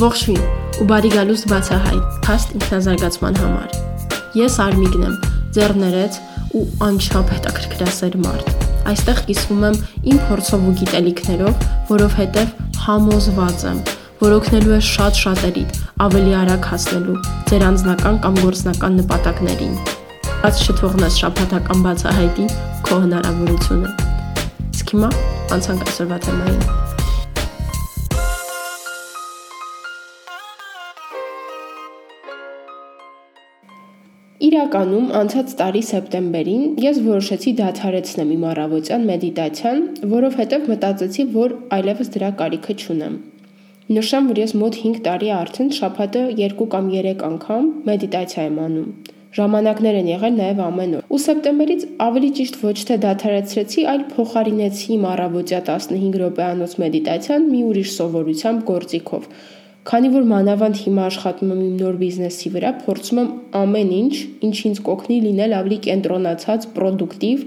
Ողջույն ու բարի գալուստ բացահայտ փաստ ինքնազարգացման համար։ Ես Արմիգն եմ, ձեռներեց ու անչափ հետաքրքրասեր մարդ։ Այստեղ կիսվում եմ իմ փորձով ու գիտելիքներով, որովհետև համոզված եմ, որ օգնելու է շատ շատերիդ ավելի արագ հասնելու ձեր անձնական կամ գործնական նպատակներին։ Բաց չթողնես շփաթական բացահայտի քո հնարավորությունը։ Իսկ հիմա անցանք այսօրվա թեմային։ Իրականում անցած տարի սեպտեմբերին ես որոշեցի դադարեցնեմ իմ առավոտյան մեդիտացիան, որովհետև մտածեցի, որ այլևս դրա կարիքը չունեմ։ Նշեմ, որ ես մոտ 5 տարի արդեն շաբաթը 2 կամ 3 անգամ մեդիտացիա եմ անում։ Ժամանակներ են եղել նաև ամեն օր։ Ու սեպտեմբերից ավելի ճիշտ ոչ թե դադարեցրեցի, այլ փոխարինեցի իմ առավոտյա 15 րոպեանոց մեդիտացիան մի ուրիշ սովորությամբ գործիքով Քանի որ մանավանդ հիմա աշխատում եմ իմ նոր բիզնեսի վրա, փորձում եմ ամեն ինչ, ինչ ինձ կօգնի լինել ավելի կենտրոնացած, պրոդուկտիվ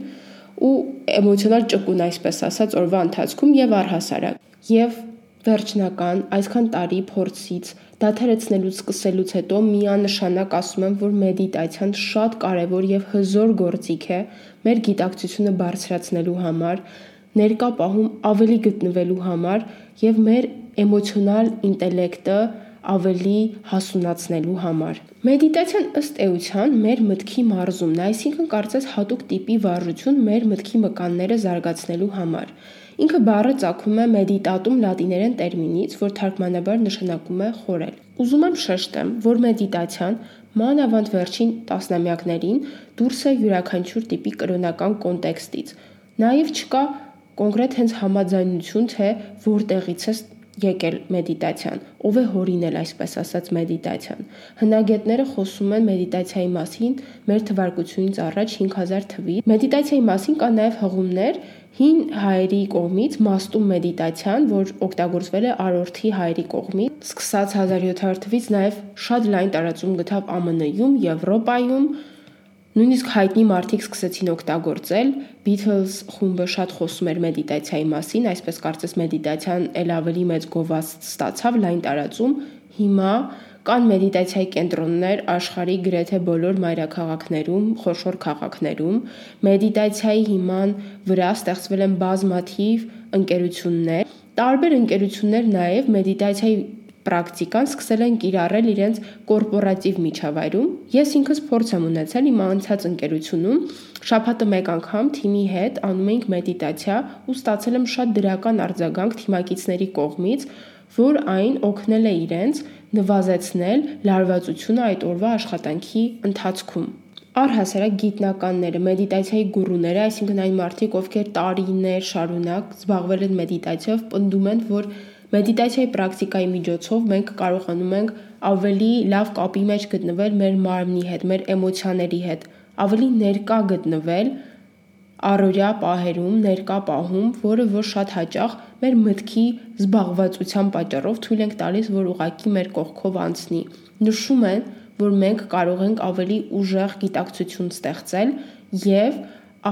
ու էմոցիոնալ ճկուն, այսպես ասած, օրվա ընթացքում եւ առհասարակ։ Եվ վերջնական այսքան տարի փորձից դադարեցնելուց սկսելուց հետո միանշանակ ասում եմ, որ մեդիտացիան շատ կարևոր եւ հզոր գործիք է մեր գիտակցությունը բարձրացնելու համար, ներկա պահում ավելի գտնվելու համար եւ մեր էմոցիոնալ ինտելեկտը ավելի հասունացնելու համար։ Մեդիտացիան ըստ էության մեր մտքի մարզումն է, այսինքն կարծես հատուկ տիպի վարժություն մեր մտքի մկանները զարգացնելու համար։ Ինքը բառը ցակում է մեդիտատում լատիներեն տերմինից, որ թարգմանաբար նշանակում է խորել։ Ուզում եմ շեշտեմ, որ մեդիտացիան մանավանդ վերջին տասնամյակներին դուրս է յուրաքանչյուր տիպի կրոնական կոնտեքստից։ Նաև չկա կոնկրետ հենց համաձայնություն, թե որտեղից է եկել մեդիտացիան, ով է հորինել այսպես ասած մեդիտացիան։ Հնագետները խոսում են մեդիտացիայի մասին մեր թվարկությունից առաջ 5000 թվի։ Մեդիտացիայի մասին կան նաև հղումներ հին հայերի կողմից մաստում մեդիտացիան, որ օգտագործվել է արորթի հայերի կողմից, սկսած 1700 թվից նաև շատ լայն տարածում գտավ ԱՄՆ-ում, Եվրոպայում, Նույնիսկ հայտնի մարդիկ սկսեցին օգտագործել, Beatles խումբը շատ խոսում էր մեդիտացիայի մասին, այսպես կարծես մեդիտացիան ել ավելի մեծ գովազդ ստացավ լայն տարածում։ Հիմա կան մեդիտացիայի կենտրոններ աշխարհի գրեթե բոլոր մայրաքաղաքներում, խոշոր քաղաքներում։ Մեդիտացիայի հիման վրա ստեղծվել են բազմաթիվ ընկերություններ։ Տարբեր ընկերություններ նաև մեդիտացիայի պրակտիկան սկսել են կիրառել իրենց կորպորատիվ միջավայրում։ Ես ինքս փորձ եմ ունեցել իմ անցած ընկերությունում, շաբաթը մեկ անգամ թիմի հետ անում էինք մեդիտացիա ու ստացել եմ շատ դրական արձագանք թիմակիցների կողմից, որ այն օգնել է իրենց նվազեցնել լարվածությունը այդ օրվա աշխատանքի ընթացքում առհասարակ գիտնականները, մեդիտացիայի գուրուները, այսինքն այն մարդիկ, ովքեր տարիներ շարունակ զբաղվել են մեդիտացիայով, պնդում են, որ Մեդիտացիայի պրակտիկայի միջոցով մենք կարողանում ենք ավելի լավ կապի մեջ գտնվել մեր մարմնի հետ, մեր էմոցիաների հետ, ավելի ներկա գտնվել առօրյա պահերում, ներկա պահում, որը որ շատ հաճախ մեր մտքի զբաղվածության պատճառով թույլ ենք տալիս, որ ուղակի մեր կողքով անցնի։ Նշում են, որ մենք կարող ենք ավելի ուժեղ գիտակցություն ստեղծել եւ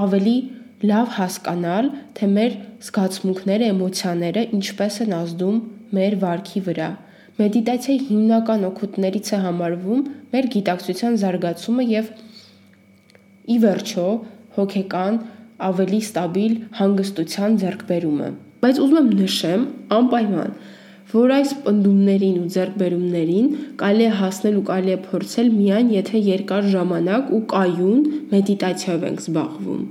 ավելի լավ հասկանալ, թե մեր զգացմունքները, էմոցիաները ինչպես են ազդում մեր վարքի վրա։ Մեդիտացիայի հիմնական օգուտներից է համարվում մեր գիտակցության զարգացումը եւ ի վերջո հոգեկան ավելի ստաբիլ հանգստության ձեռքբերումը։ Բայց ուզում եմ նշեմ անպայման, որ այս պնդումներին ու ձեռքբերումներին կարելի է հասնել ու կարելի է փորձել միայն եթե երկար ժամանակ ու կայուն մեդիտացիայով ենք զբաղվում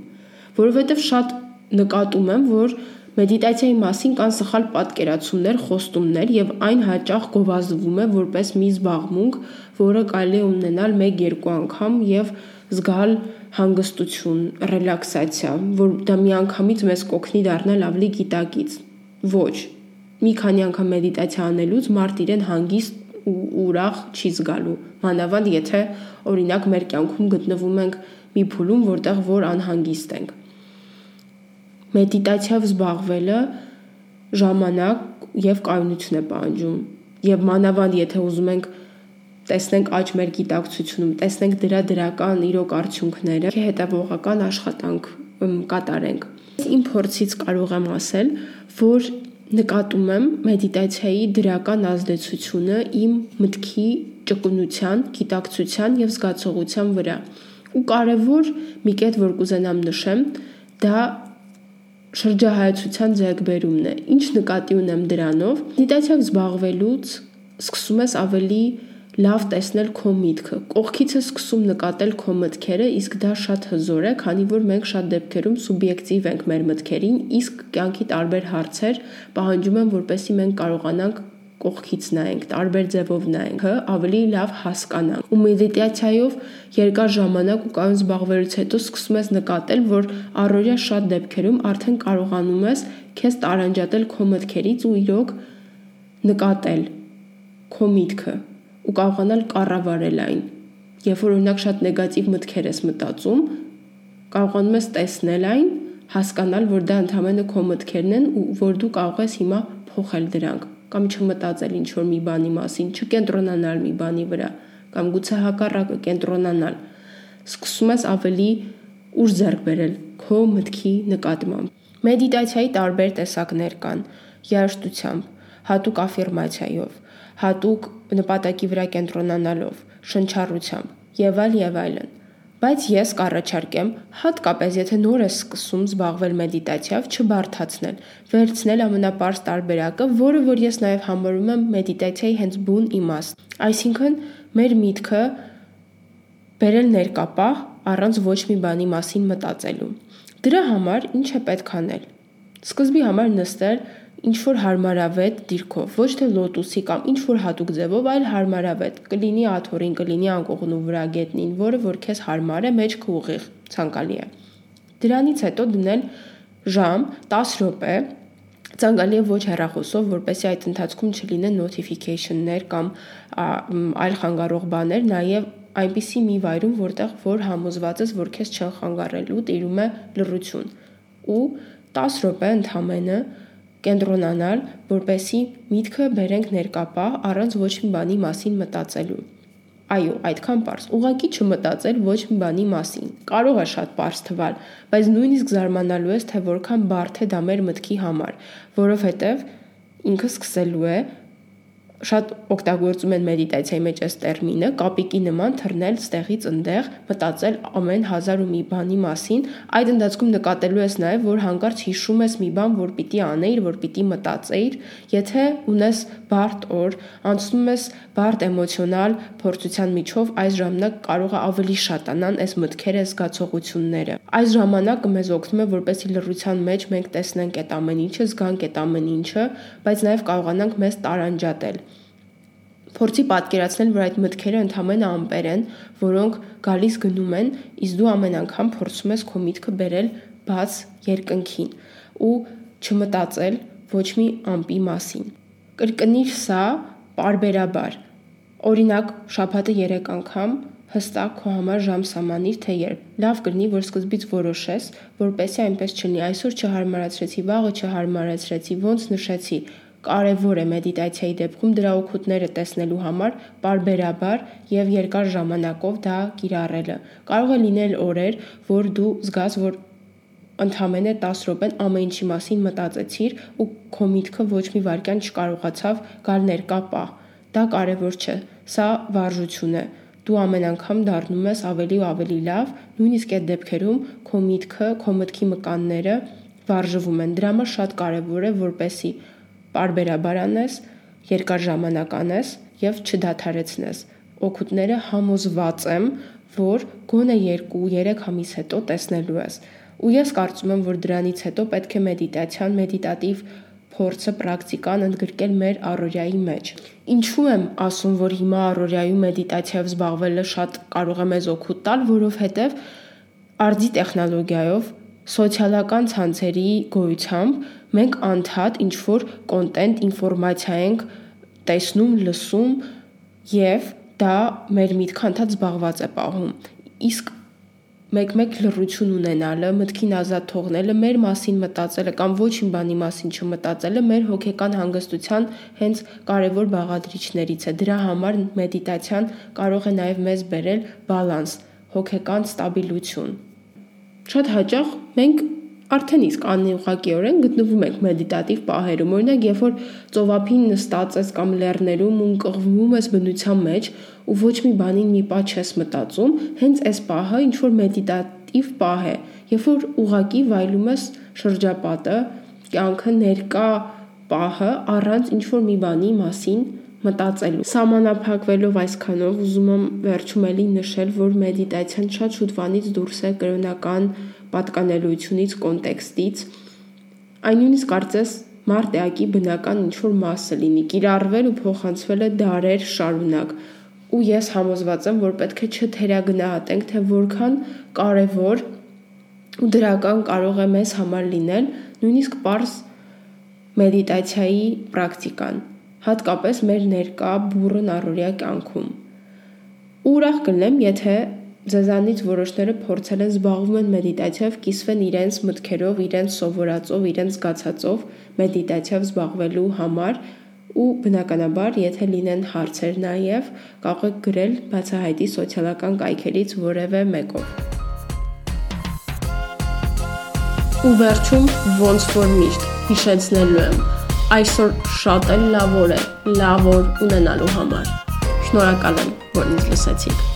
որովհետև շատ նկատում եմ, որ մեդիտացիայի մասին կան սխալ պատկերացումներ, խոստումներ եւ այն հաճախ գովազդվում է որպես մի զբաղմունք, որը կարելի է ունենալ 1-2 անգամ եւ զգալ հանգստություն, ռելաքսացիա, որ դա միանգամից մեզ կօգնի դառնալ ավելի գիտակից։ Ոչ։ Մի քանի անգամ մեդիտացիա անելուց մարդ իրեն հանգիստ ու ուրախ չի զգալու։ Մանավանդ եթե օրինակ մեր կյանքում գտնվում ենք մի փուլում, որտեղ որ անհանգիստ ենք մեդիտացիայով զբաղվելը ժամանակ եւ կայունություն է պահանջում եւ մանավանդ եթե ուզում ենք տեսնենք աճ մեր գիտակցությունում, տեսնենք դրա դրական իրոք արդյունքները, հետևողական աշխատանք կատարենք։ Իմ փորձից կարող եմ ասել, որ նկատում եմ մեդիտացիայի դրական ազդեցությունը իմ մտքի ճկունության, գիտակցության եւ զգացողության վրա։ Ու կարևոր մի կետ, որ կուզենամ նշեմ, դա շրջահայացության ձեռքբերումն է։ Ինչ նկատի ունեմ դրանով։ Մեդիտացիայով զբաղվելուց սկսում ես ավելի լավ տեսնել քո միտքը։ Կողքից ես սկսում նկատել քո մտքերը, իսկ դա շատ հզոր է, քանի որ մենք շատ դեպքերում սուբյեկտիվ ենք մեր մտքերին, իսկ կյանքի տարբեր հարցեր պահանջում են, որպեսզի մենք կարողանանք կողքից նայենք, տարբեր ձևով նայենք, ավելի լավ հասկանանք։ Ու մեդիտացիայով երկար ժամանակ ու կայուն զբաղվելուց հետո սկսում ես նկատել, որ առօրյա շատ դեպքերում արդեն կարողանում ես քեզ տարանջատել քո մտքերից ու իրոք նկատել քո միտքը ու կարողանալ կառավարել այն։ Երբ որ օրինակ շատ նեգատիվ մտքեր ես մտածում, կարողանում ես տեսնել այն, հասկանալ, որ դա ընդհանրապես քո մտքերն են ու որ դու կարող ես հիմա փոխել դրանք կամ չմտածել ինչ որ մի բանի մասին, չկենտրոնանալ մի բանի վրա կամ գուցե հակառակը կենտրոնանալ։ Սկսում ես ավելի ուժ ձեռք բերել քո մտքի նկատմամբ։ Մեդիտացիայի տարբեր տեսակներ կան՝ երաժշտությամբ, հատուկ աֆիրմացիայով, հատուկ նպատակի վրա կենտրոնանալով, շնչառությամբ եւ այլ եւ այլն։ Բայց ես կառաջարկեմ, հատկապես եթե նոր ես սկսում զբաղվել մեդիտացիայով, չբարթացնել, վերցնել ամենապարզ տարբերակը, որը որ ես նաև համարում եմ մեդիտացիայի հենց բուն իմաստ։ Այսինքն, մեր միտքը բերել ներկապահ առանց ոչ մի բանի մասին մտածելու։ Դրա համար ինչ է պետք անել։ Սկզբի համար նստել ինչ որ հարմարավետ դիրքով, ոչ թե լոտուսի կամ ինչ որ հատուկ ձևով, այլ հարմարավետ։ Կլինի աթորին, կլինի անկողնու վրա գետնին, որը որ քեզ հարմար է, մեջքը ուղիղ, ցանկալի է։ Դրանից հետո դնել ժամ 10 րոպե ցանկալի է ոչ հեռախոսով, որպեսզի այդ ընթացքում չլինեն notification-ներ կամ այլ խանգարող բաներ, նաև այնպիսի մի վայրում, որտեղ որ համոզված ես, որ քեզ չեն խանգարելու, տիրում է լռություն։ Ու 10 րոպե ընդամենը կենտրոնանալ, որպեսի միտքը բերենք ներկապահ առանց ոչ մի բանի մասին մտածելու։ Այո, այդքան པարս։ Ուղղակի չմտածել ոչ մի բանի մասին։ Կարող է շատ པարս թվալ, բայց նույնիսկ զարմանալու ես, թե որքան բարդ է դա մեր մտքի համար, որովհետև ինքը սկսելու է շատ օգտագործում են մեդիտացիայի մեջ այս տերմինը, կապիկի նման թռնել ստեղից ընդեղ, մտածել ամեն հազար ու մի բանի մասին, այդ ընթացքում նկատելու ես նաև, որ հանկարծ հիշում ես մի բան, որ պիտի անեիր, որ պիտի մտածեիր, եթե ունես բարդ օր, անցնում ես բարդ էմոցիոնալ փորձության միջով, այս ժամանակ կարող է ավելի շատանան այս մտքերը, զգացողությունները։ Այս ժամանակը մեզ օգնում է, որպեսի լռության մեջ մենք տեսնենք այդ ամեն ինչը, զգանք այդ ամեն ինչը, բայց նաև կարողանանք մեզ տարանջատել փորձի պատկերացնել, որ այդ մտքերը ընդհանրապես ամպեր են, որոնք գալիս գնում են, իսկ դու ամեն անգամ փորձում ես քո միտքը բերել բաց երկնքին ու չմտածել ոչ մի ամպի մասին։ Կրկնիր սա parberabar։ Օրինակ, շաբաթը 3 անգամ հստակ քո համար ժամ սահմանիր, թե երբ։ Լավ կլինի, որ սկզբից որոշես, որպեսզի այնպես չլինի։ Այսօր չհարմարացրեցի, վաղը չհարմարացրեցի, ոնց նշեցի, կարևոր է մեդիտացիայի դեպքում դրա օգուտները տեսնելու համար parberabar եւ երկար ժամանակով դա կիրառելը։ Կարող է լինել օրեր, որ դու զգաս, որ ընդհանրապես 10 րոպեն ամեն ինչի մասին մտածեցիր ու քո միտքը ոչ մի վարքյան չկարողացավ գալ ներկա պահ։ Դա կարևոր չէ։ Սա վարժություն է դու ամեն անգամ դառնում ես ավելի ու ավելի լավ, նույնիսկ այդ դեպքերում քո միտքը, քո մտքի մկանները վարժվում են։ Դրա համար շատ կարևոր է, որպեսի parberabar անես, երկար ժամանակ անես եւ չդադարեցնես։ Օգուտները համոզված եմ, որ գոնե 2-3 ամիս հետո տեսնելու ես։ Ու ես կարծում եմ, որ դրանից հետո պետք է մեդիտացիան, մեդիտատիվ փորձը, պրակտիկան ընդգրկել մեր առօրյայի մեջ։ Ինչու եմ ասում, որ հիմա առօրյայում մեդիտացիայով զբաղվելը շատ կարող է մեզ օգուտ տալ, որովհետև արդի տեխնոլոգիայով սոցիալական ցանցերի գոյությամբ մենք անդադ ինչ որ կոնտենտ, ինֆորմացիա ենք տեսնում, լսում եւ դա մեր միտքը անդադ զբաղված է պահում։ Իսկ մեկ-մեկ լռություն ունենալը, մտքին ազատ թողնելը, մեր մասին մտածելը կամ ոչ մի բանի մասին չմտածելը մեր հոգեկան հանգստության հենց կարևոր բաղադրիչներից է։ Դրա համար մեդիտացիան կարող է նաև մեզ բերել բալանս, հոգեկան ստաբիլություն։ Շատ հաճախ մենք արդեն իսկ անուղղակիորեն գտնվում եք մեդիտատիվ պահերում։ Օրինակ, երբ որ ծովափին նստած ես կամ լեռներում ու ընկղվում ես բնության մեջ ու ոչ մի բանին մի պա չես մտածում, հենց այս պահը ինչ որ մեդիտատիվ պահ է, երբ որ ուղակի վայելում ես շրջապատը, կյանքը ներկա պահը առանց ինչ որ մի բանի մասին մտածելու։ Սամանափակվելով այսքանով ուզում եմ վերջում էլի նշել, որ մեդիտացիան շատ շուտ վանից դուրս է կրոնական պատկանելությունից, կոնտեքստից։ Այն նույնիսկ կարծես մարտեակի բնական ինչ-որ մասը լինի, կիրառվել ու փոխանցվել է դարեր շարունակ։ Ու ես համոզված եմ, որ պետք է չթերագնահատենք, թե որքան կարևոր ու դրական կարող է մեզ համար լինել նույնիսկ པարս մեդիտացիայի պրակտիկան, հատկապես մեր ներկա բուրըն առօրյա կյանքում։ Ուրախ կլինեմ, եթե Ձեզանից որոշները փորձել են զբաղվում են մեդիտացիայով, կիսվեն իրենց մտքերով, իրենց սովորածով, իրենց զգացածով մեդիտացիայով զբաղվելու համար ու բնականաբար, եթե լինեն հարցեր նաև, կարող եք գրել բացահայտի սոցիալական կայքերից որևէ մեկով։ Ու վերջում ոնց որ միշտ հիշեցնելու եմ, այսօր շատ էլ լավ օր է, լավ օր ունենալու համար։ Շնորհակալ եմ, որ ինձ լսեցիք։